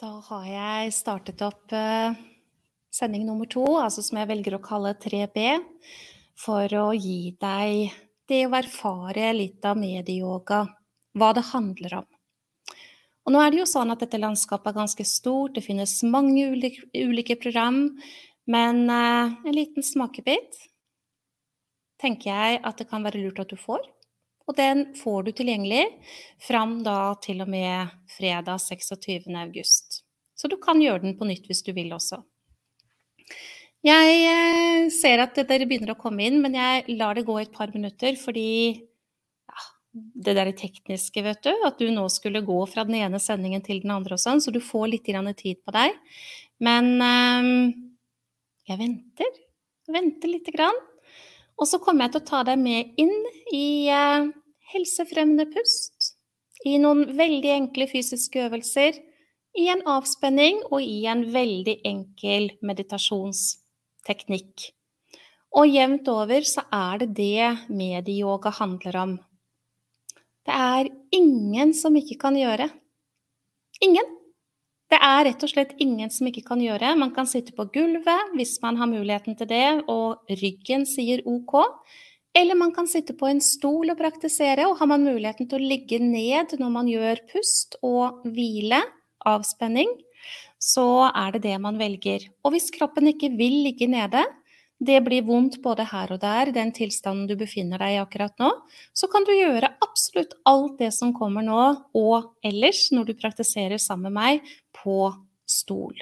Da har jeg startet opp eh, sending nummer to, altså som jeg velger å kalle 3B, for å gi deg det å erfare litt av medieyoga, hva det handler om. Og nå er det jo sånn at dette landskapet er ganske stort, det finnes mange ulike, ulike program, men eh, en liten smakebit tenker jeg at det kan være lurt at du får. Og den får du tilgjengelig fram da til og med fredag 26. august. Så du kan gjøre den på nytt hvis du vil også. Jeg eh, ser at dere begynner å komme inn, men jeg lar det gå et par minutter fordi ja, det der tekniske, vet du, at du nå skulle gå fra den ene sendingen til den andre og sånn, så du får litt tid på deg. Men um, jeg venter. Venter lite grann. Og så kommer jeg til å ta deg med inn i uh, helsefremmende pust, i noen veldig enkle fysiske øvelser, i en avspenning og i en veldig enkel meditasjonsteknikk. Og jevnt over så er det det medieyoga handler om. Det er ingen som ikke kan gjøre. Ingen. Det er rett og slett ingen som ikke kan gjøre. Man kan sitte på gulvet hvis man har muligheten til det, og ryggen sier OK. Eller man kan sitte på en stol og praktisere, og har man muligheten til å ligge ned når man gjør pust og hvile, avspenning, så er det det man velger. Og hvis kroppen ikke vil ligge nede, det blir vondt både her og der, den tilstanden du befinner deg i akkurat nå, så kan du gjøre absolutt alt det som kommer nå, og ellers, når du praktiserer sammen med meg, på stol.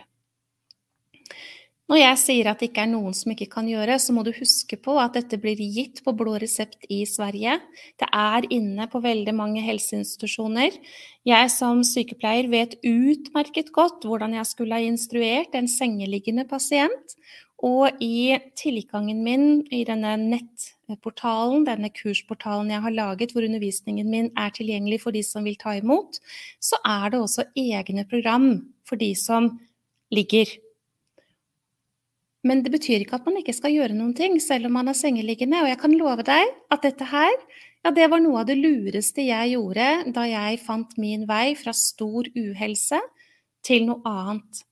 Når jeg sier at det ikke er noen som ikke kan gjøre, så må du huske på at dette blir gitt på blå resept i Sverige. Det er inne på veldig mange helseinstitusjoner. Jeg som sykepleier vet utmerket godt hvordan jeg skulle ha instruert en sengeliggende pasient. Og i tilgangen min i denne nettportalen, denne kursportalen jeg har laget, hvor undervisningen min er tilgjengelig for de som vil ta imot, så er det også egne program for de som ligger men det betyr ikke at man ikke skal gjøre noen ting, selv om man er sengeliggende. Og jeg kan love deg at dette her, ja, det var noe av det lureste jeg gjorde da jeg fant min vei fra stor uhelse til noe annet.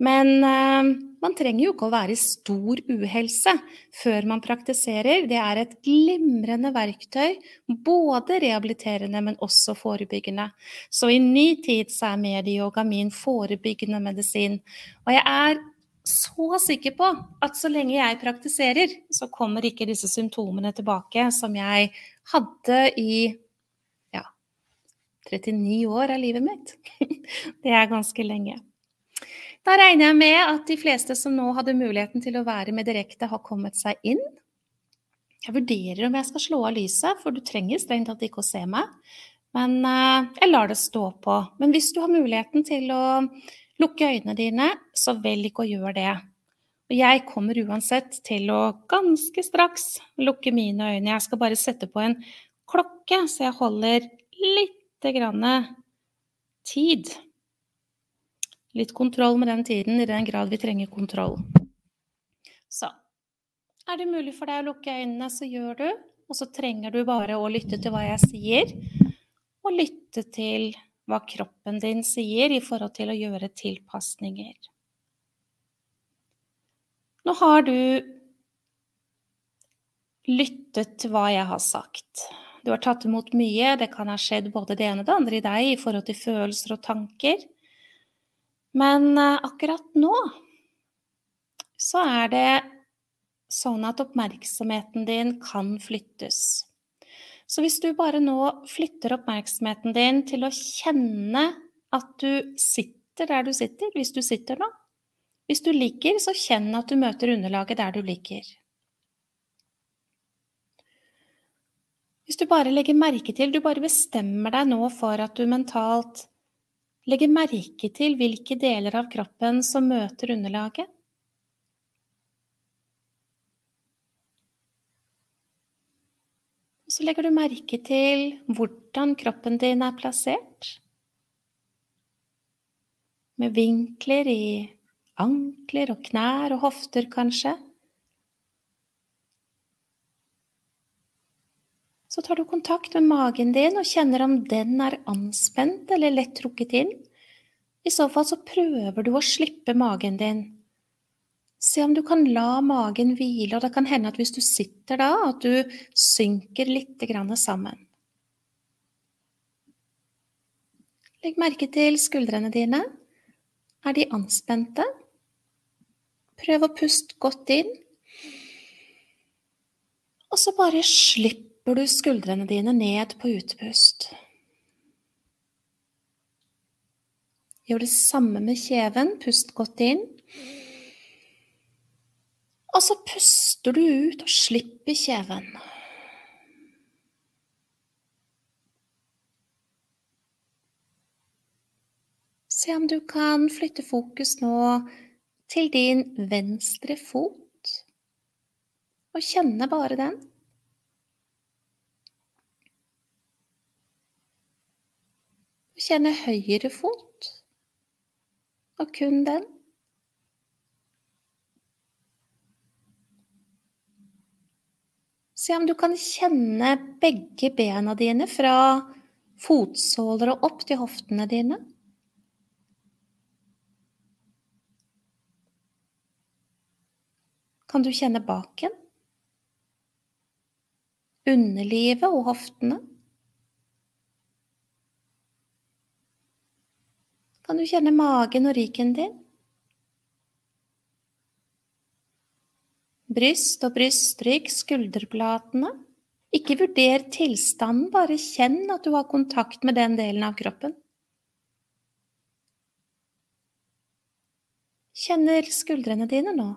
Men uh, man trenger jo ikke å være i stor uhelse før man praktiserer. Det er et glimrende verktøy, både rehabiliterende, men også forebyggende. Så i ny tid så er medieyoga min forebyggende medisin. Og jeg er så sikker på at så lenge jeg praktiserer, så kommer ikke disse symptomene tilbake som jeg hadde i ja, 39 år av livet mitt. Det er ganske lenge. Da regner jeg med at de fleste som nå hadde muligheten til å være med direkte, har kommet seg inn. Jeg vurderer om jeg skal slå av lyset, for du trenger strengt tatt ikke å se meg. Men uh, jeg lar det stå på. Men hvis du har muligheten til å Lukke øynene dine, så velg å gjøre det. Og jeg kommer uansett til å ganske straks lukke mine øyne. Jeg skal bare sette på en klokke, så jeg holder lite grann tid. Litt kontroll med den tiden, i den grad vi trenger kontroll. Så er det mulig for deg å lukke øynene, så gjør du. Og så trenger du bare å lytte til hva jeg sier, og lytte til hva kroppen din sier i forhold til å gjøre tilpasninger. Nå har du lyttet til hva jeg har sagt. Du har tatt imot mye, det kan ha skjedd både det ene og det andre i deg i forhold til følelser og tanker. Men eh, akkurat nå så er det sånn at oppmerksomheten din kan flyttes. Så hvis du bare nå flytter oppmerksomheten din til å kjenne at du sitter der du sitter, hvis du sitter nå. Hvis du ligger, så kjenn at du møter underlaget der du ligger. Hvis du bare legger merke til, du bare bestemmer deg nå for at du mentalt legger merke til hvilke deler av kroppen som møter underlaget. Så legger du merke til hvordan kroppen din er plassert. Med vinkler i ankler og knær og hofter, kanskje. Så tar du kontakt med magen din og kjenner om den er anspent eller lett trukket inn. I så fall så prøver du å slippe magen din. Se om du kan la magen hvile, og det kan hende at hvis du sitter da, at du synker litt sammen. Legg merke til skuldrene dine. Er de anspente? Prøv å puste godt inn. Og så bare slipper du skuldrene dine ned på utpust. Gjør det samme med kjeven. Pust godt inn. Og så puster du ut og slipper kjeven. Se om du kan flytte fokus nå til din venstre fot, og kjenne bare den. Kjenne høyre fot, og kun den. Se om du kan kjenne begge bena dine fra fotsåler og opp til hoftene dine. Kan du kjenne baken? Underlivet og hoftene? Kan du kjenne magen og ryken din? Bryst og brystrygg, skulderplatene. Ikke vurder tilstanden, bare kjenn at du har kontakt med den delen av kroppen. Kjenner skuldrene dine nå?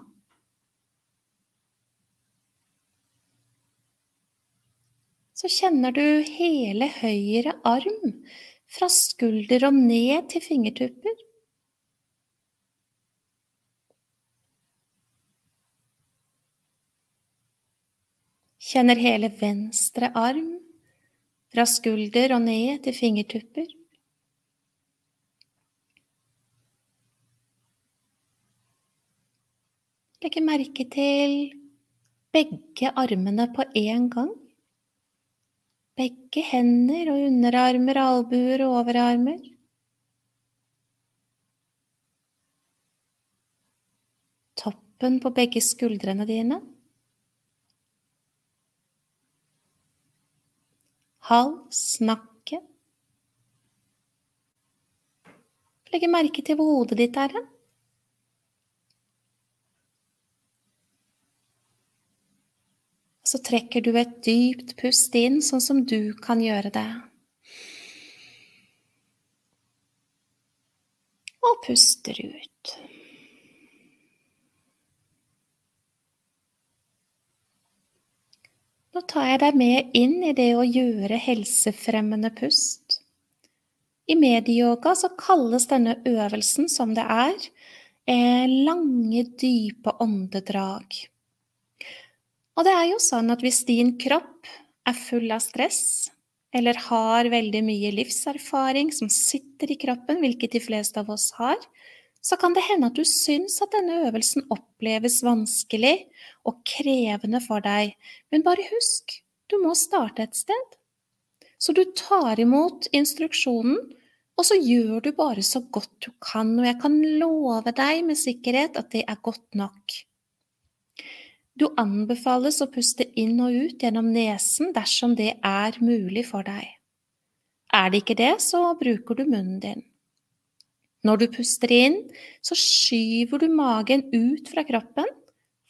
så kjenner du hele høyre arm fra skulder og ned til fingertupper. Kjenner hele venstre arm fra skulder og ned til fingertupper. Legge merke til begge armene på én gang. Begge hender og underarmer, albuer og overarmer. Toppen på begge skuldrene dine. Hals, snakke. Legge merke til hvor hodet ditt er hen. så trekker du et dypt pust inn, sånn som du kan gjøre det. Og puster ut. Nå tar jeg deg med inn i det å gjøre helsefremmende pust. I medieyoga så kalles denne øvelsen som det er, eh, lange, dype åndedrag. Og det er jo sånn at hvis din kropp er full av stress, eller har veldig mye livserfaring som sitter i kroppen, hvilket de fleste av oss har, så kan det hende at du syns at denne øvelsen oppleves vanskelig og krevende for deg. Men bare husk, du må starte et sted. Så du tar imot instruksjonen, og så gjør du bare så godt du kan, og jeg kan love deg med sikkerhet at det er godt nok. Du anbefales å puste inn og ut gjennom nesen dersom det er mulig for deg. Er det ikke det, så bruker du munnen din. Når du puster inn, så skyver du magen ut fra kroppen,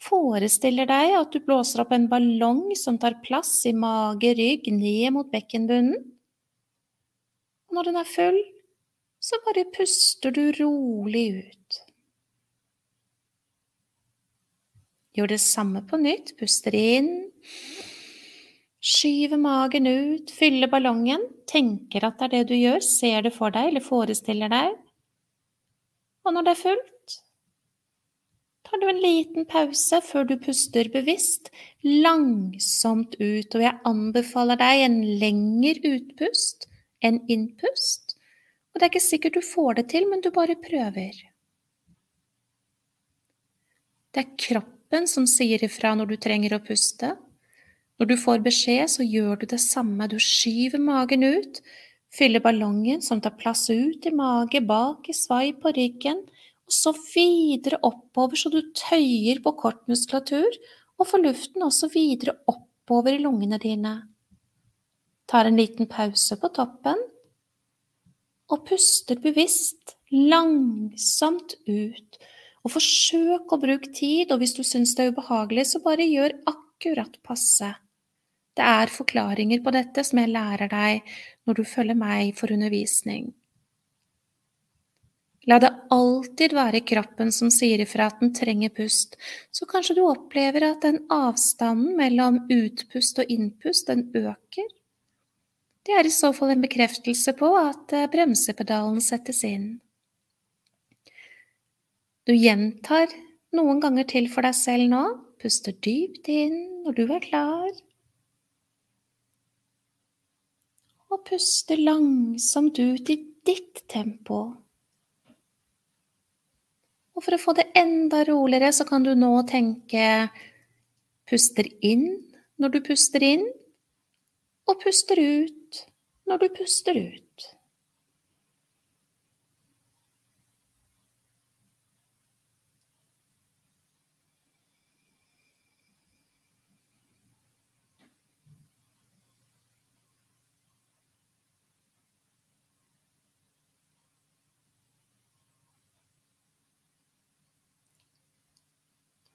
forestiller deg at du blåser opp en ballong som tar plass i mage, rygg, ned mot bekkenbunnen. Når den er full, så bare puster du rolig ut. Gjør det samme på nytt. Puster inn. Skyver magen ut, fyller ballongen. Tenker at det er det du gjør, ser det for deg eller forestiller deg. Og når det er fullt, tar du en liten pause før du puster bevisst, langsomt ut. Og jeg anbefaler deg en lengre utpust enn innpust. Og det er ikke sikkert du får det til, men du bare prøver. Det er kroppen som sier ifra når du trenger å puste. Når du får beskjed, så gjør du det samme. Du skyver magen ut, Fylle ballongen som tar plass ut i mage, bak i svai på ryggen, og så videre oppover så du tøyer på kort muskulatur, og får luften også videre oppover i lungene dine. Tar en liten pause på toppen, og puster bevisst, langsomt ut. Og forsøk å bruke tid, og hvis du syns det er ubehagelig, så bare gjør akkurat passe. Det er forklaringer på dette som jeg lærer deg når du følger meg for undervisning. La det alltid være kroppen som sier ifra at den trenger pust, så kanskje du opplever at den avstanden mellom utpust og innpust, den øker. Det er i så fall en bekreftelse på at eh, bremsepedalen settes inn. Du gjentar noen ganger til for deg selv nå, puster dypt inn når du er klar. Og puste langsomt ut i ditt tempo. Og for å få det enda roligere, så kan du nå tenke puster inn når du puster inn, og puster ut når du puster ut.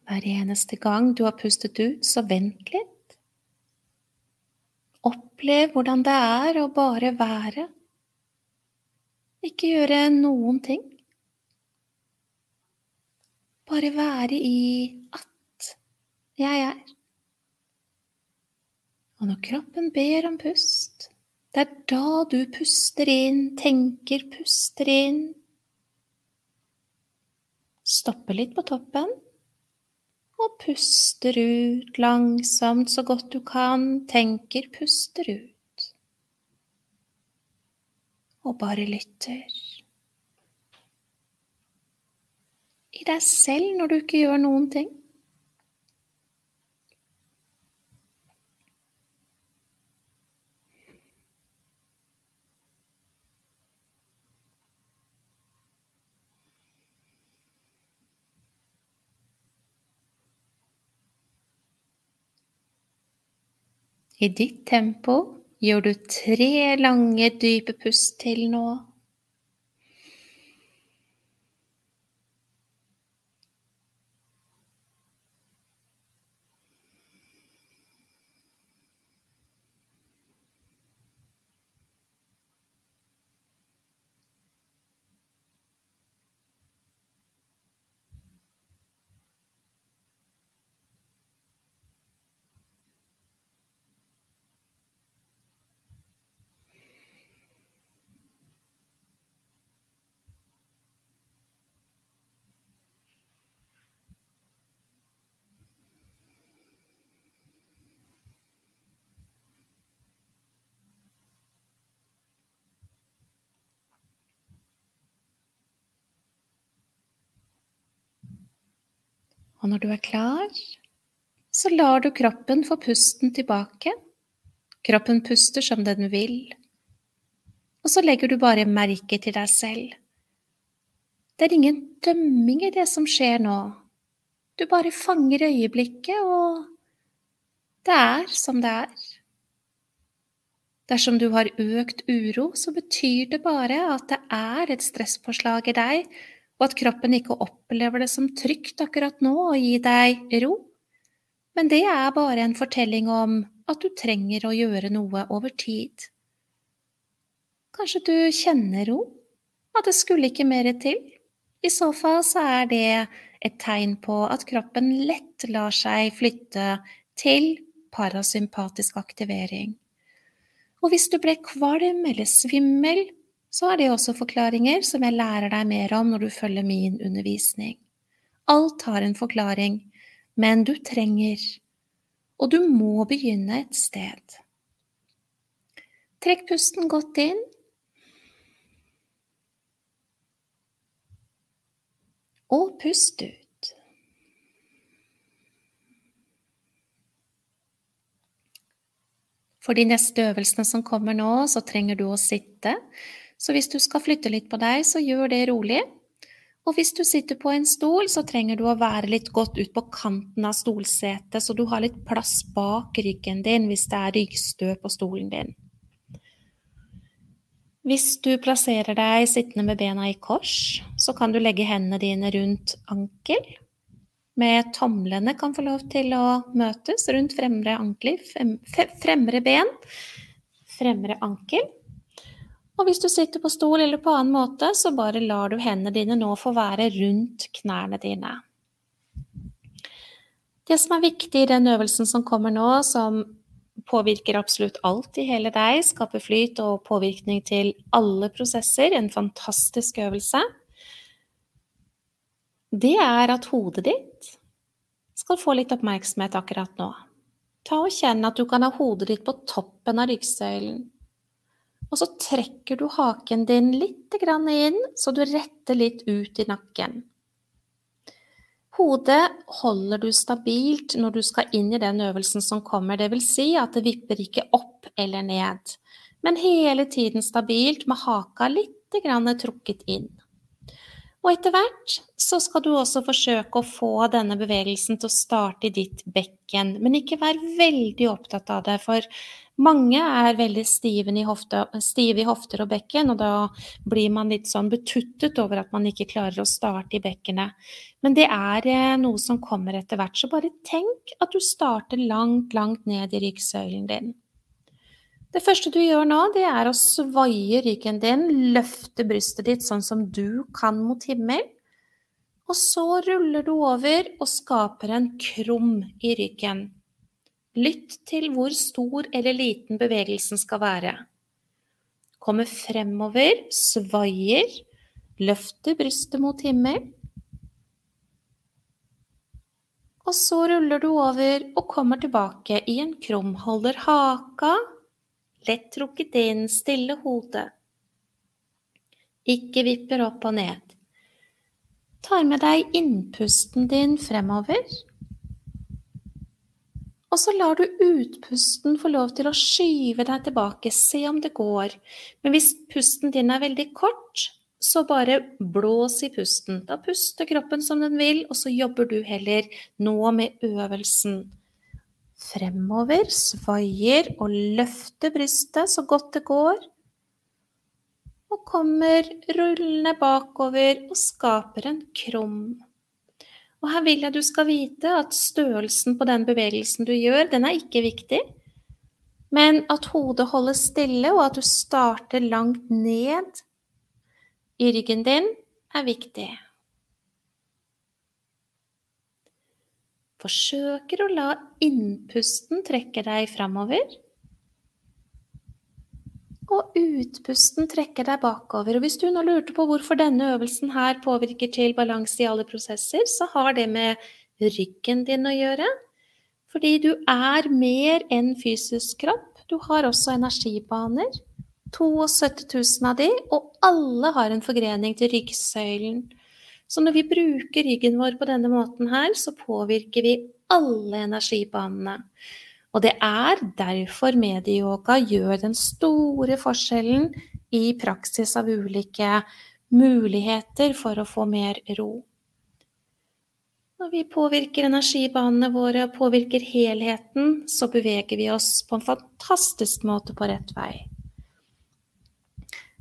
Hver eneste gang du har pustet ut, så vent litt. Opplev hvordan det er å bare være. Ikke gjøre noen ting. Bare være i at jeg er. Og når kroppen ber om pust, det er da du puster inn, tenker, puster inn. Stopper litt på toppen og puster ut langsomt så godt du kan, tenker, puster ut. Og bare lytter. I deg selv når du ikke gjør noen ting. I ditt tempo gjør du tre lange, dype pust til nå. Og når du er klar, så lar du kroppen få pusten tilbake. Kroppen puster som den vil. Og så legger du bare merke til deg selv. Det er ingen dømming i det som skjer nå. Du bare fanger øyeblikket, og det er som det er. Dersom du har økt uro, så betyr det bare at det er et stresspåslag i deg og at kroppen ikke opplever det som trygt akkurat nå å gi deg ro, men det er bare en fortelling om at du trenger å gjøre noe over tid. Kanskje du kjenner ro, at det skulle ikke mer til? I så fall så er det et tegn på at kroppen lett lar seg flytte til parasympatisk aktivering. Og hvis du ble kvalm eller svimmel, så er det også forklaringer som jeg lærer deg mer om når du følger min undervisning. Alt har en forklaring, men du trenger, og du må begynne et sted. Trekk pusten godt inn. Og pust ut. For de neste øvelsene som kommer nå, så trenger du å sitte. Så hvis du skal flytte litt på deg, så gjør det rolig. Og hvis du sitter på en stol, så trenger du å være litt godt ut på kanten av stolsetet, så du har litt plass bak ryggen din hvis det er ryggstø på stolen din. Hvis du plasserer deg sittende med bena i kors, så kan du legge hendene dine rundt ankel med tomlene kan få lov til å møtes rundt fremre ankler, fremre ben, fremre ankel. Og hvis du sitter på stol eller på annen måte, så bare lar du hendene dine nå få være rundt knærne dine. Det som er viktig i den øvelsen som kommer nå, som påvirker absolutt alt i hele deg, skaper flyt og påvirkning til alle prosesser, en fantastisk øvelse, det er at hodet ditt skal få litt oppmerksomhet akkurat nå. Ta og Kjenn at du kan ha hodet ditt på toppen av ryggsøylen. Og så trekker du haken din litt inn, så du retter litt ut i nakken. Hodet holder du stabilt når du skal inn i den øvelsen som kommer, dvs. Si at det vipper ikke opp eller ned, men hele tiden stabilt med haka litt trukket inn. Og etter hvert så skal du også forsøke å få denne bevegelsen til å starte i ditt bekken, men ikke vær veldig opptatt av det, for mange er veldig stive i, hofte, stive i hofter og bekken, og da blir man litt sånn betuttet over at man ikke klarer å starte i bekkenet. Men det er eh, noe som kommer etter hvert, så bare tenk at du starter langt, langt ned i ryggsøylen din. Det første du gjør nå, det er å svaie ryggen din, løfte brystet ditt sånn som du kan mot himmel. Og så ruller du over og skaper en krum i ryggen. Lytt til hvor stor eller liten bevegelsen skal være. Kommer fremover, svaier, løfter brystet mot himmel. Og så ruller du over og kommer tilbake i en krum. Holder haka lett trukket inn, stille hodet. Ikke vipper opp og ned. Tar med deg innpusten din fremover. Og så lar du utpusten få lov til å skyve deg tilbake, se om det går. Men hvis pusten din er veldig kort, så bare blås i pusten. Da puster kroppen som den vil, og så jobber du heller nå med øvelsen fremover, svaier og løfter brystet så godt det går. Og kommer rullende bakover og skaper en krum. Og her vil jeg du skal vite at størrelsen på den bevegelsen du gjør, den er ikke viktig. Men at hodet holder stille, og at du starter langt ned i ryggen din, er viktig. Forsøker å la innpusten trekke deg framover. Og utpusten trekker deg bakover. Og hvis du nå lurte på hvorfor denne øvelsen her påvirker til balanse i alle prosesser, så har det med ryggen din å gjøre. Fordi du er mer enn fysisk kropp. Du har også energibaner. 72 000 av de, og alle har en forgrening til ryggsøylen. Så når vi bruker ryggen vår på denne måten her, så påvirker vi alle energibanene. Og det er derfor medieyoga gjør den store forskjellen i praksis av ulike muligheter for å få mer ro. Når vi påvirker energibanene våre og påvirker helheten, så beveger vi oss på en fantastisk måte på rett vei.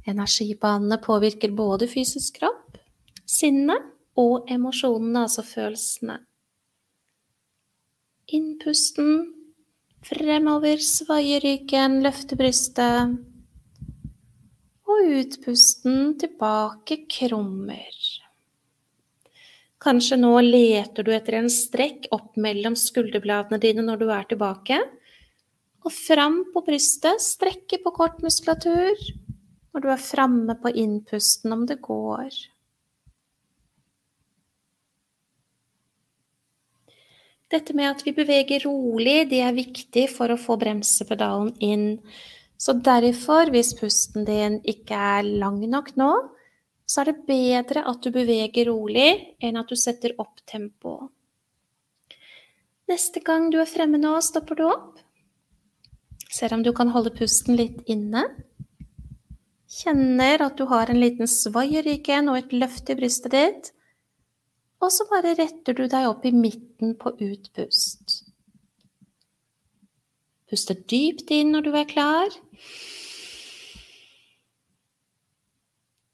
Energibanene påvirker både fysisk kropp, sinnet og emosjonene, altså følelsene. Innpusten, fremover, svaie ryggen, løfte brystet. Og utpusten tilbake, krummer. Kanskje nå leter du etter en strekk opp mellom skulderbladene dine når du er tilbake. Og fram på brystet, strekke på kort muskulatur når du er framme på innpusten om det går. Dette med at vi beveger rolig, det er viktig for å få bremsepedalen inn. Så derfor, hvis pusten din ikke er lang nok nå, så er det bedre at du beveger rolig enn at du setter opp tempoet. Neste gang du er fremme nå, stopper du opp. Ser om du kan holde pusten litt inne. Kjenner at du har en liten svai i ryggen og et løft i brystet ditt. Og så bare retter du deg opp i midten på utpust. Puster dypt inn når du er klar.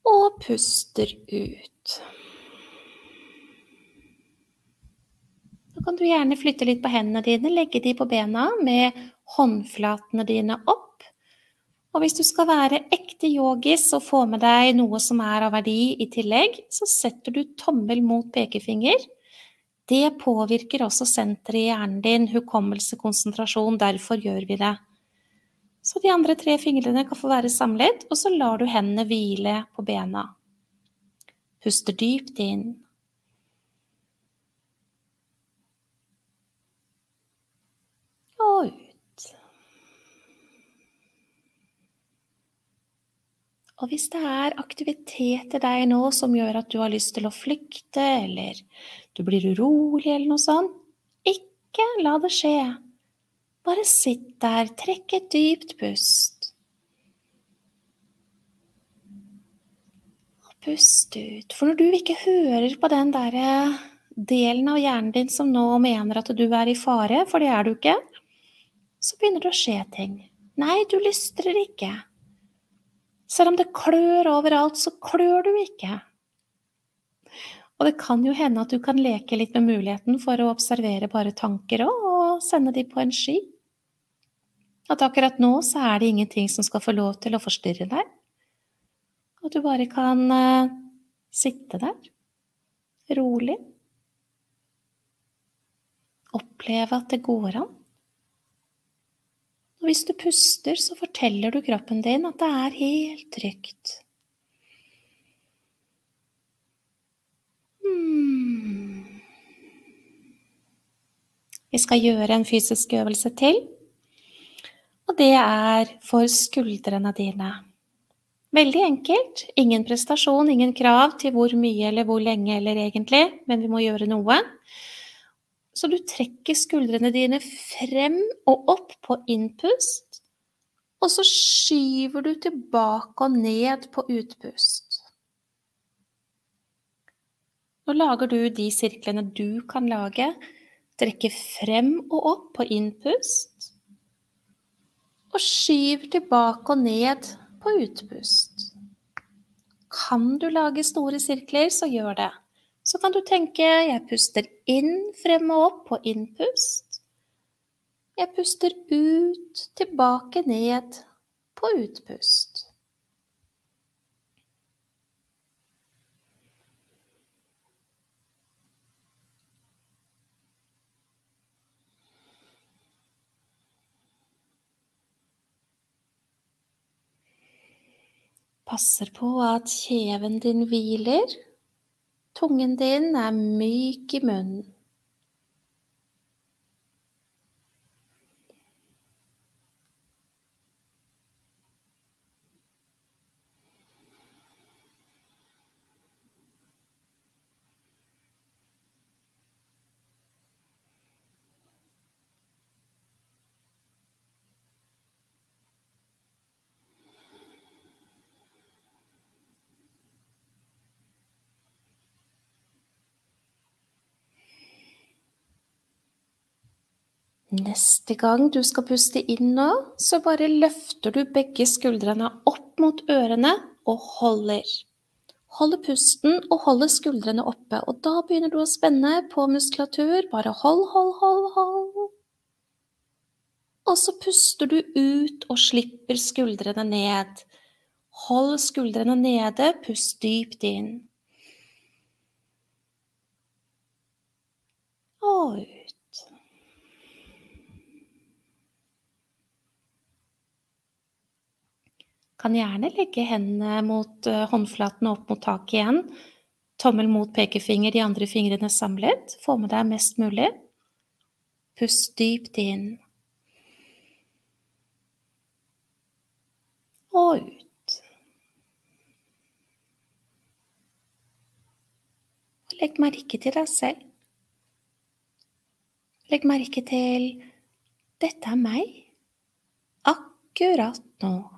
Og puster ut. Da kan du gjerne flytte litt på hendene dine, legge de på bena med håndflatene dine opp. Og hvis du skal være ekte yogis og få med deg noe som er av verdi i tillegg, så setter du tommel mot pekefinger. Det påvirker også senteret i hjernen din, hukommelse, konsentrasjon, derfor gjør vi det. Så de andre tre fingrene kan få være samlet, og så lar du hendene hvile på bena. Puster dypt inn. Og ut. Og hvis det er aktivitet i deg nå som gjør at du har lyst til å flykte, eller du blir urolig eller noe sånt, ikke la det skje. Bare sitt der, trekk et dypt pust. Og pust ut. For når du ikke hører på den derre delen av hjernen din som nå mener at du er i fare, for det er du ikke, så begynner det å skje ting. Nei, du lystrer ikke. Selv om det klør overalt, så klør du ikke. Og det kan jo hende at du kan leke litt med muligheten for å observere bare tanker og sende de på en sky. At akkurat nå så er det ingenting som skal få lov til å forstyrre deg. At du bare kan uh, sitte der, rolig. Oppleve at det går an. Og hvis du puster, så forteller du kroppen din at det er helt trygt. Hmm. Vi skal gjøre en fysisk øvelse til, og det er for skuldrene dine. Veldig enkelt. Ingen prestasjon, ingen krav til hvor mye eller hvor lenge eller egentlig, men vi må gjøre noe. Så du trekker skuldrene dine frem og opp på innpust, og så skyver du tilbake og ned på utpust. Nå lager du de sirklene du kan lage. Trekker frem og opp på innpust, og skyver tilbake og ned på utpust. Kan du lage store sirkler, så gjør det. Så kan du tenke jeg puster inn, frem og opp på innpust. Jeg puster ut, tilbake ned på utpust. Passer på at kjeven din hviler. Tungen din er myk i munnen. Neste gang du skal puste inn nå, så bare løfter du begge skuldrene opp mot ørene og holder. Holder pusten og holder skuldrene oppe, og da begynner du å spenne på muskulatur. Bare hold, hold, hold, hold. Og så puster du ut og slipper skuldrene ned. Hold skuldrene nede, pust dypt inn. Og ut. Kan gjerne legge hendene mot uh, håndflatene opp mot taket igjen. Tommel mot pekefinger, de andre fingrene samlet. Få med deg mest mulig. Pust dypt inn. Og ut. legg merke til deg selv. Legg merke til dette er meg. akkurat nå.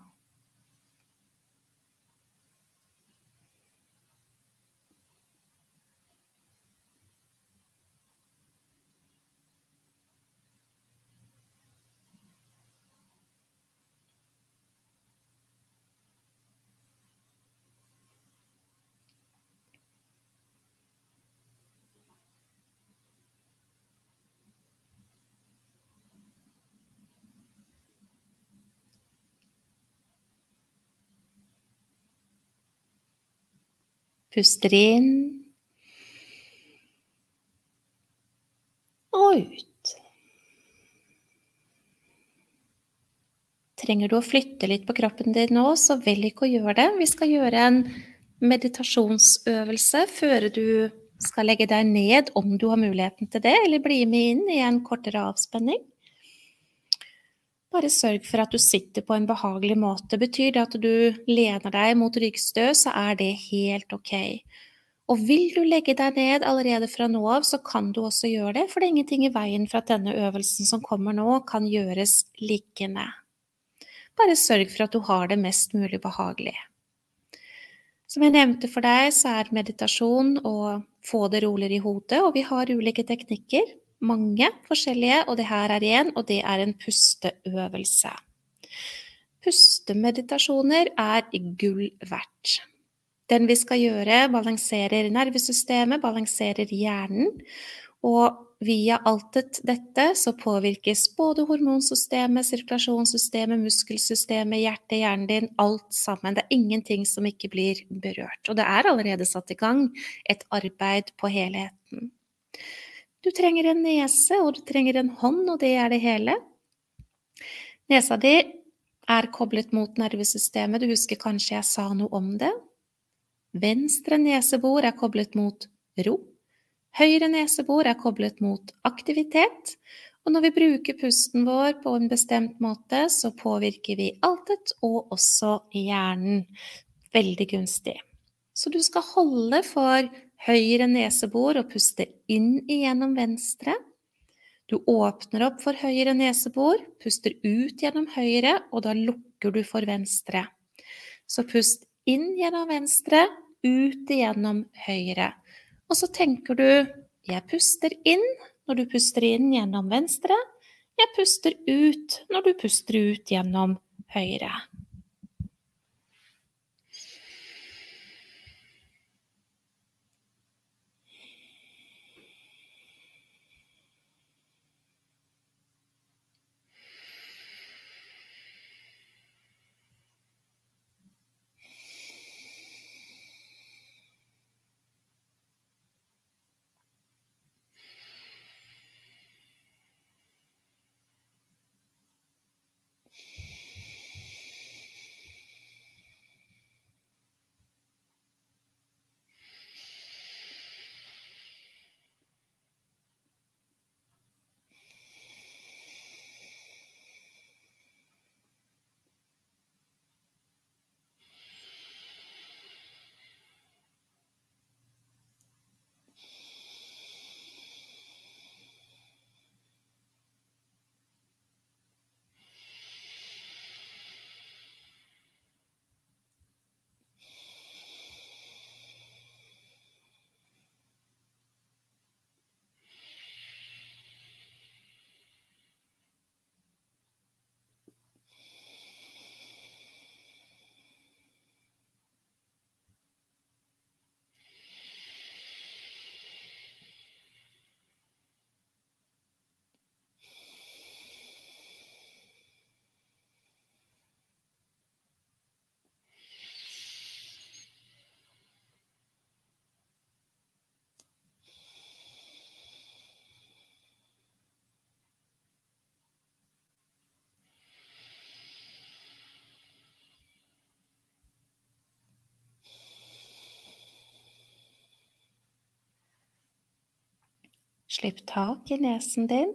Puster inn og ut. Trenger du å flytte litt på kroppen din nå, så velg ikke å gjøre det. Vi skal gjøre en meditasjonsøvelse før du skal legge deg ned, om du har muligheten til det, eller bli med inn i en kortere avspenning. Bare sørg for at du sitter på en behagelig måte. Betyr det at du lener deg mot ryggstø, så er det helt ok. Og vil du legge deg ned allerede fra nå av, så kan du også gjøre det, for det er ingenting i veien for at denne øvelsen som kommer nå, kan gjøres liggende. Bare sørg for at du har det mest mulig behagelig. Som jeg nevnte for deg, så er meditasjon å få det roligere i hodet, og vi har ulike teknikker mange forskjellige, og det her er én, og det er en pusteøvelse. Pustemeditasjoner er gull verdt. Den vi skal gjøre, balanserer nervesystemet, balanserer hjernen, og via alt dette så påvirkes både hormonsystemet, sirkulasjonssystemet, muskelsystemet, hjertet, hjernen din, alt sammen. Det er ingenting som ikke blir berørt. Og det er allerede satt i gang et arbeid på helheten. Du trenger en nese, og du trenger en hånd, og det er det hele. Nesa di er koblet mot nervesystemet, du husker kanskje jeg sa noe om det? Venstre nesebor er koblet mot ro. Høyre nesebor er koblet mot aktivitet. Og når vi bruker pusten vår på en bestemt måte, så påvirker vi altet og også hjernen. Veldig gunstig. Så du skal holde for høyre nesebor og puste inn igjennom venstre. Du åpner opp for høyre nesebor, puster ut gjennom høyre, og da lukker du for venstre. Så pust inn gjennom venstre, ut igjennom høyre. Og så tenker du 'jeg puster inn' når du puster inn gjennom venstre. 'Jeg puster ut' når du puster ut gjennom høyre. Slipp tak i nesen din.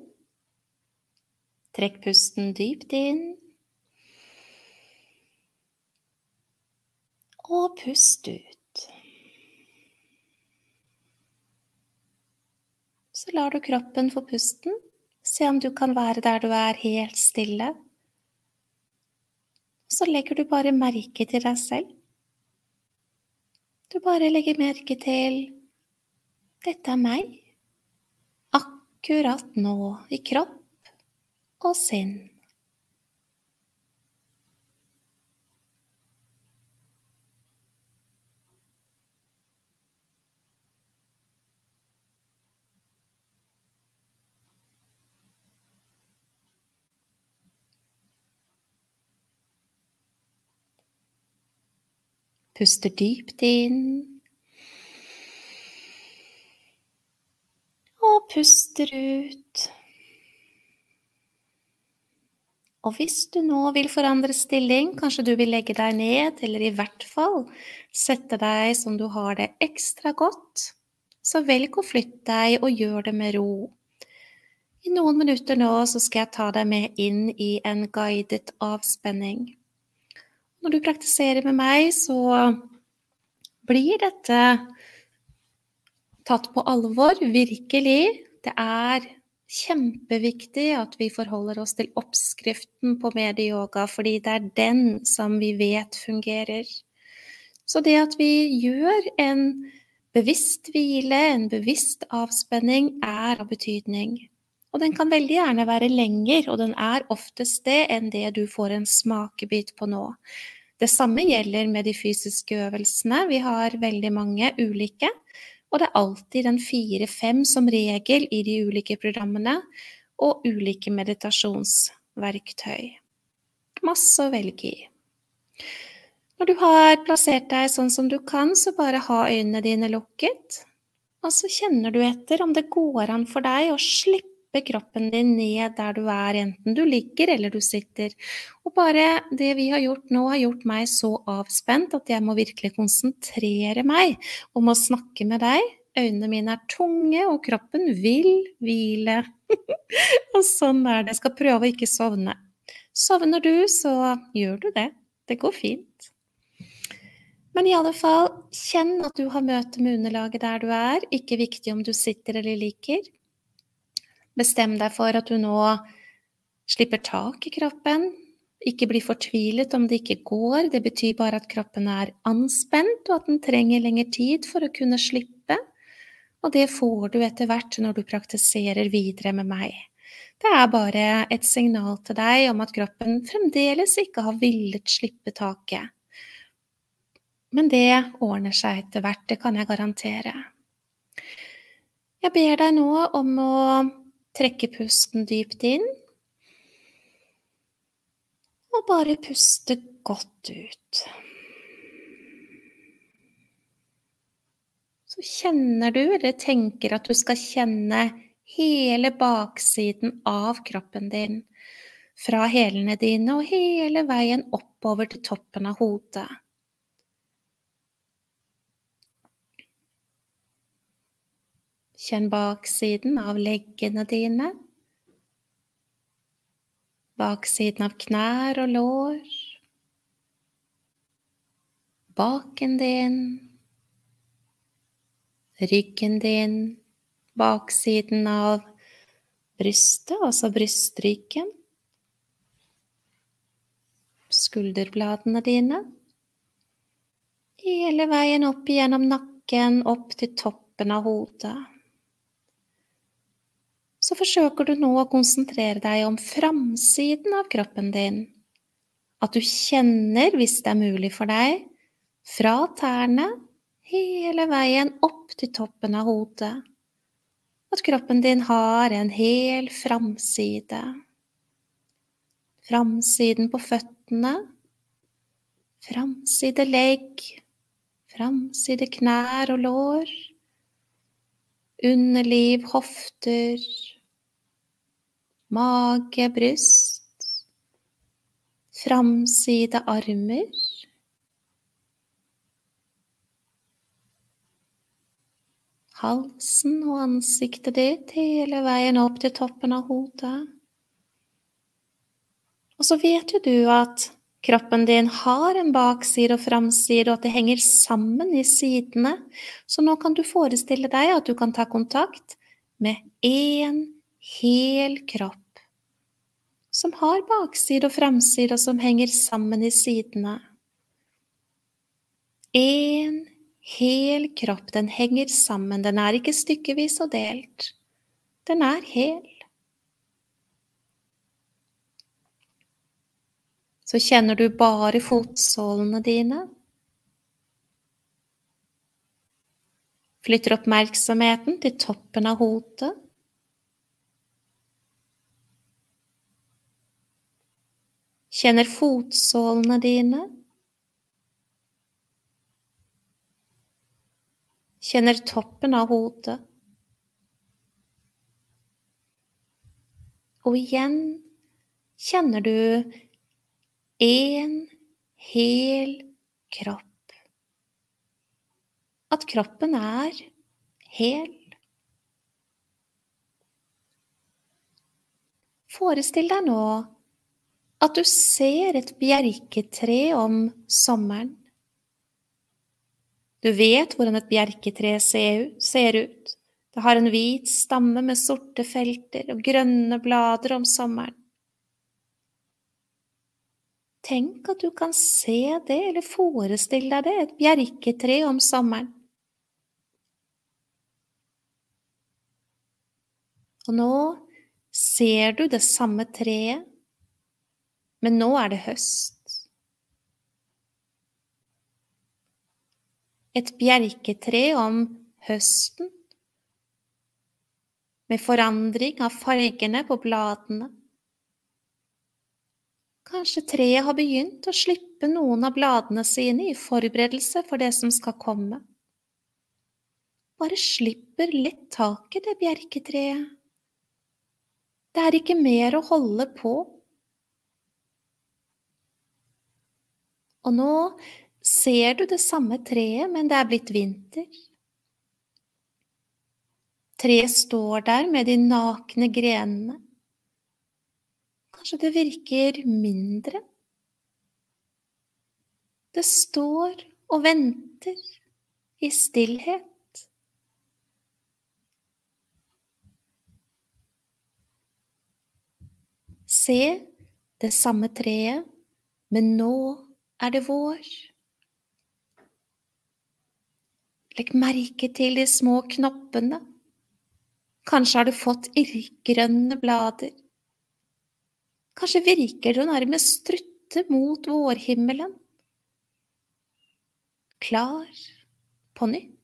Trekk pusten dypt inn. Og pust ut. Så lar du kroppen få pusten. Se om du kan være der du er, helt stille. så legger du bare merke til deg selv. Du bare legger merke til dette er meg, akkurat nå, i kropp og sinn. Puster dypt inn. Og puster ut. Og hvis du nå vil forandre stilling, kanskje du vil legge deg ned, eller i hvert fall sette deg som du har det ekstra godt, så velg å flytte deg og gjør det med ro. I noen minutter nå så skal jeg ta deg med inn i en guidet avspenning. Når du praktiserer med meg, så blir dette tatt på alvor, virkelig. Det er kjempeviktig at vi forholder oss til oppskriften på medieyoga, fordi det er den som vi vet fungerer. Så det at vi gjør en bevisst hvile, en bevisst avspenning, er av betydning. Og den kan veldig gjerne være lenger, og den er oftest det enn det du får en smakebit på nå. Det samme gjelder med de fysiske øvelsene. Vi har veldig mange ulike, og det er alltid en fire-fem som regel i de ulike programmene, og ulike meditasjonsverktøy. Masse å velge i. Når du har plassert deg sånn som du kan, så bare ha øynene dine lukket. Og så kjenner du etter om det går an for deg å slippe kroppen din ned der du er, enten du ligger eller du sitter. Og bare det vi har gjort nå, har gjort meg så avspent at jeg må virkelig konsentrere meg om å snakke med deg. Øynene mine er tunge, og kroppen vil hvile. og sånn er det. Jeg skal prøve å ikke sovne. Sovner du, så gjør du det. Det går fint. Men i alle fall, kjenn at du har møte med underlaget der du er. Ikke viktig om du sitter eller liker. Bestem deg for at du nå slipper tak i kroppen. Ikke bli fortvilet om det ikke går, det betyr bare at kroppen er anspent, og at den trenger lengre tid for å kunne slippe. Og det får du etter hvert når du praktiserer videre med meg. Det er bare et signal til deg om at kroppen fremdeles ikke har villet slippe taket. Men det ordner seg etter hvert, det kan jeg garantere. Jeg ber deg nå om å Trekke pusten dypt inn. Og bare puste godt ut. Så kjenner du, eller tenker at du skal kjenne hele baksiden av kroppen din. Fra hælene dine og hele veien oppover til toppen av hodet. Kjenn baksiden av leggene dine. Baksiden av knær og lår. Baken din. Ryggen din. Baksiden av brystet, altså brystryggen. Skulderbladene dine. Hele veien opp gjennom nakken, opp til toppen av hodet så forsøker du nå å konsentrere deg om framsiden av kroppen din. At du kjenner, hvis det er mulig for deg, fra tærne hele veien opp til toppen av hodet. At kroppen din har en hel framside. Framsiden på føttene, framside legg, framside knær og lår, underliv, hofter, mage, bryst, framside armer. Halsen og ansiktet ditt hele veien opp til toppen av hodet. Og så vet jo du at kroppen din har en bakside og framside, og at det henger sammen i sidene. Så nå kan du forestille deg at du kan ta kontakt med én hel kropp som har bakside og framside, og som henger sammen i sidene. En hel kropp, den henger sammen, den er ikke stykkevis og delt. Den er hel. Så kjenner du bare fotsålene dine. Flytter oppmerksomheten til toppen av hodet. Kjenner fotsålene dine. Kjenner toppen av hodet. Og igjen kjenner du en hel kropp at kroppen er hel. Forestill deg nå at du ser et bjerketre om sommeren. Du vet hvordan et bjerketre ser ut. Det har en hvit stamme med sorte felter og grønne blader om sommeren. Tenk at du kan se det, eller forestille deg det, et bjerketre om sommeren. Og nå ser du det samme treet, men nå er det høst. Et bjerketre om høsten, med forandring av fargene på bladene. Kanskje treet har begynt å slippe noen av bladene sine i forberedelse for det som skal komme. Bare slipper lett taket, det bjerketreet. Det er ikke mer å holde på. Og nå ser du det samme treet, men det er blitt vinter. Treet står der med de nakne grenene. Kanskje det virker mindre? Det står og venter i stillhet. Se det samme treet, men nå er det vår. Legg merke til de små knoppene. Kanskje har du fått irrgrønne blader. Kanskje virker å nærmest strutte mot vårhimmelen. Klar på nytt.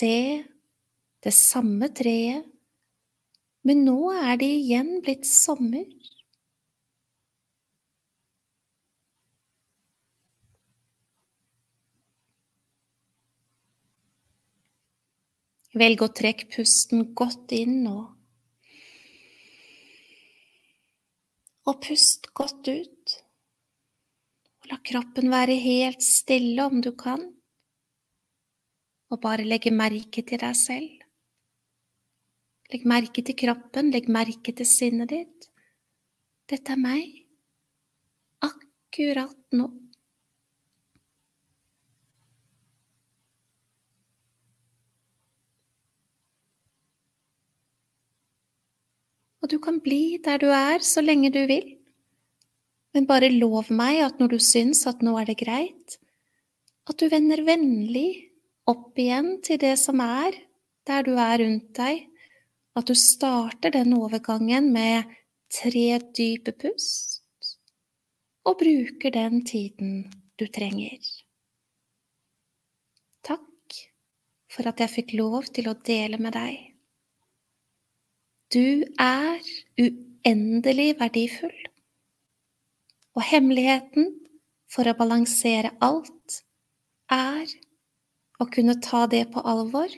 se det samme treet, men nå er det igjen blitt sommer. Velg å trekke pusten godt inn nå. Og pust godt ut. Og la kroppen være helt stille om du kan og bare legge merke til deg selv. Legg merke til kroppen, legg merke til sinnet ditt. Dette er meg, akkurat nå. Og du kan bli der du er så lenge du vil, men bare lov meg at når du syns at nå er det greit, at du vender vennlig opp igjen til det som er der du er rundt deg, at du starter den overgangen med tre dype pust, og bruker den tiden du trenger. Takk for at jeg fikk lov til å dele med deg. Du er uendelig verdifull, og hemmeligheten for å balansere alt er å kunne ta det på alvor.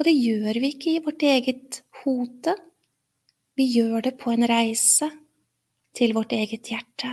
Og det gjør vi ikke i vårt eget hode, vi gjør det på en reise til vårt eget hjerte.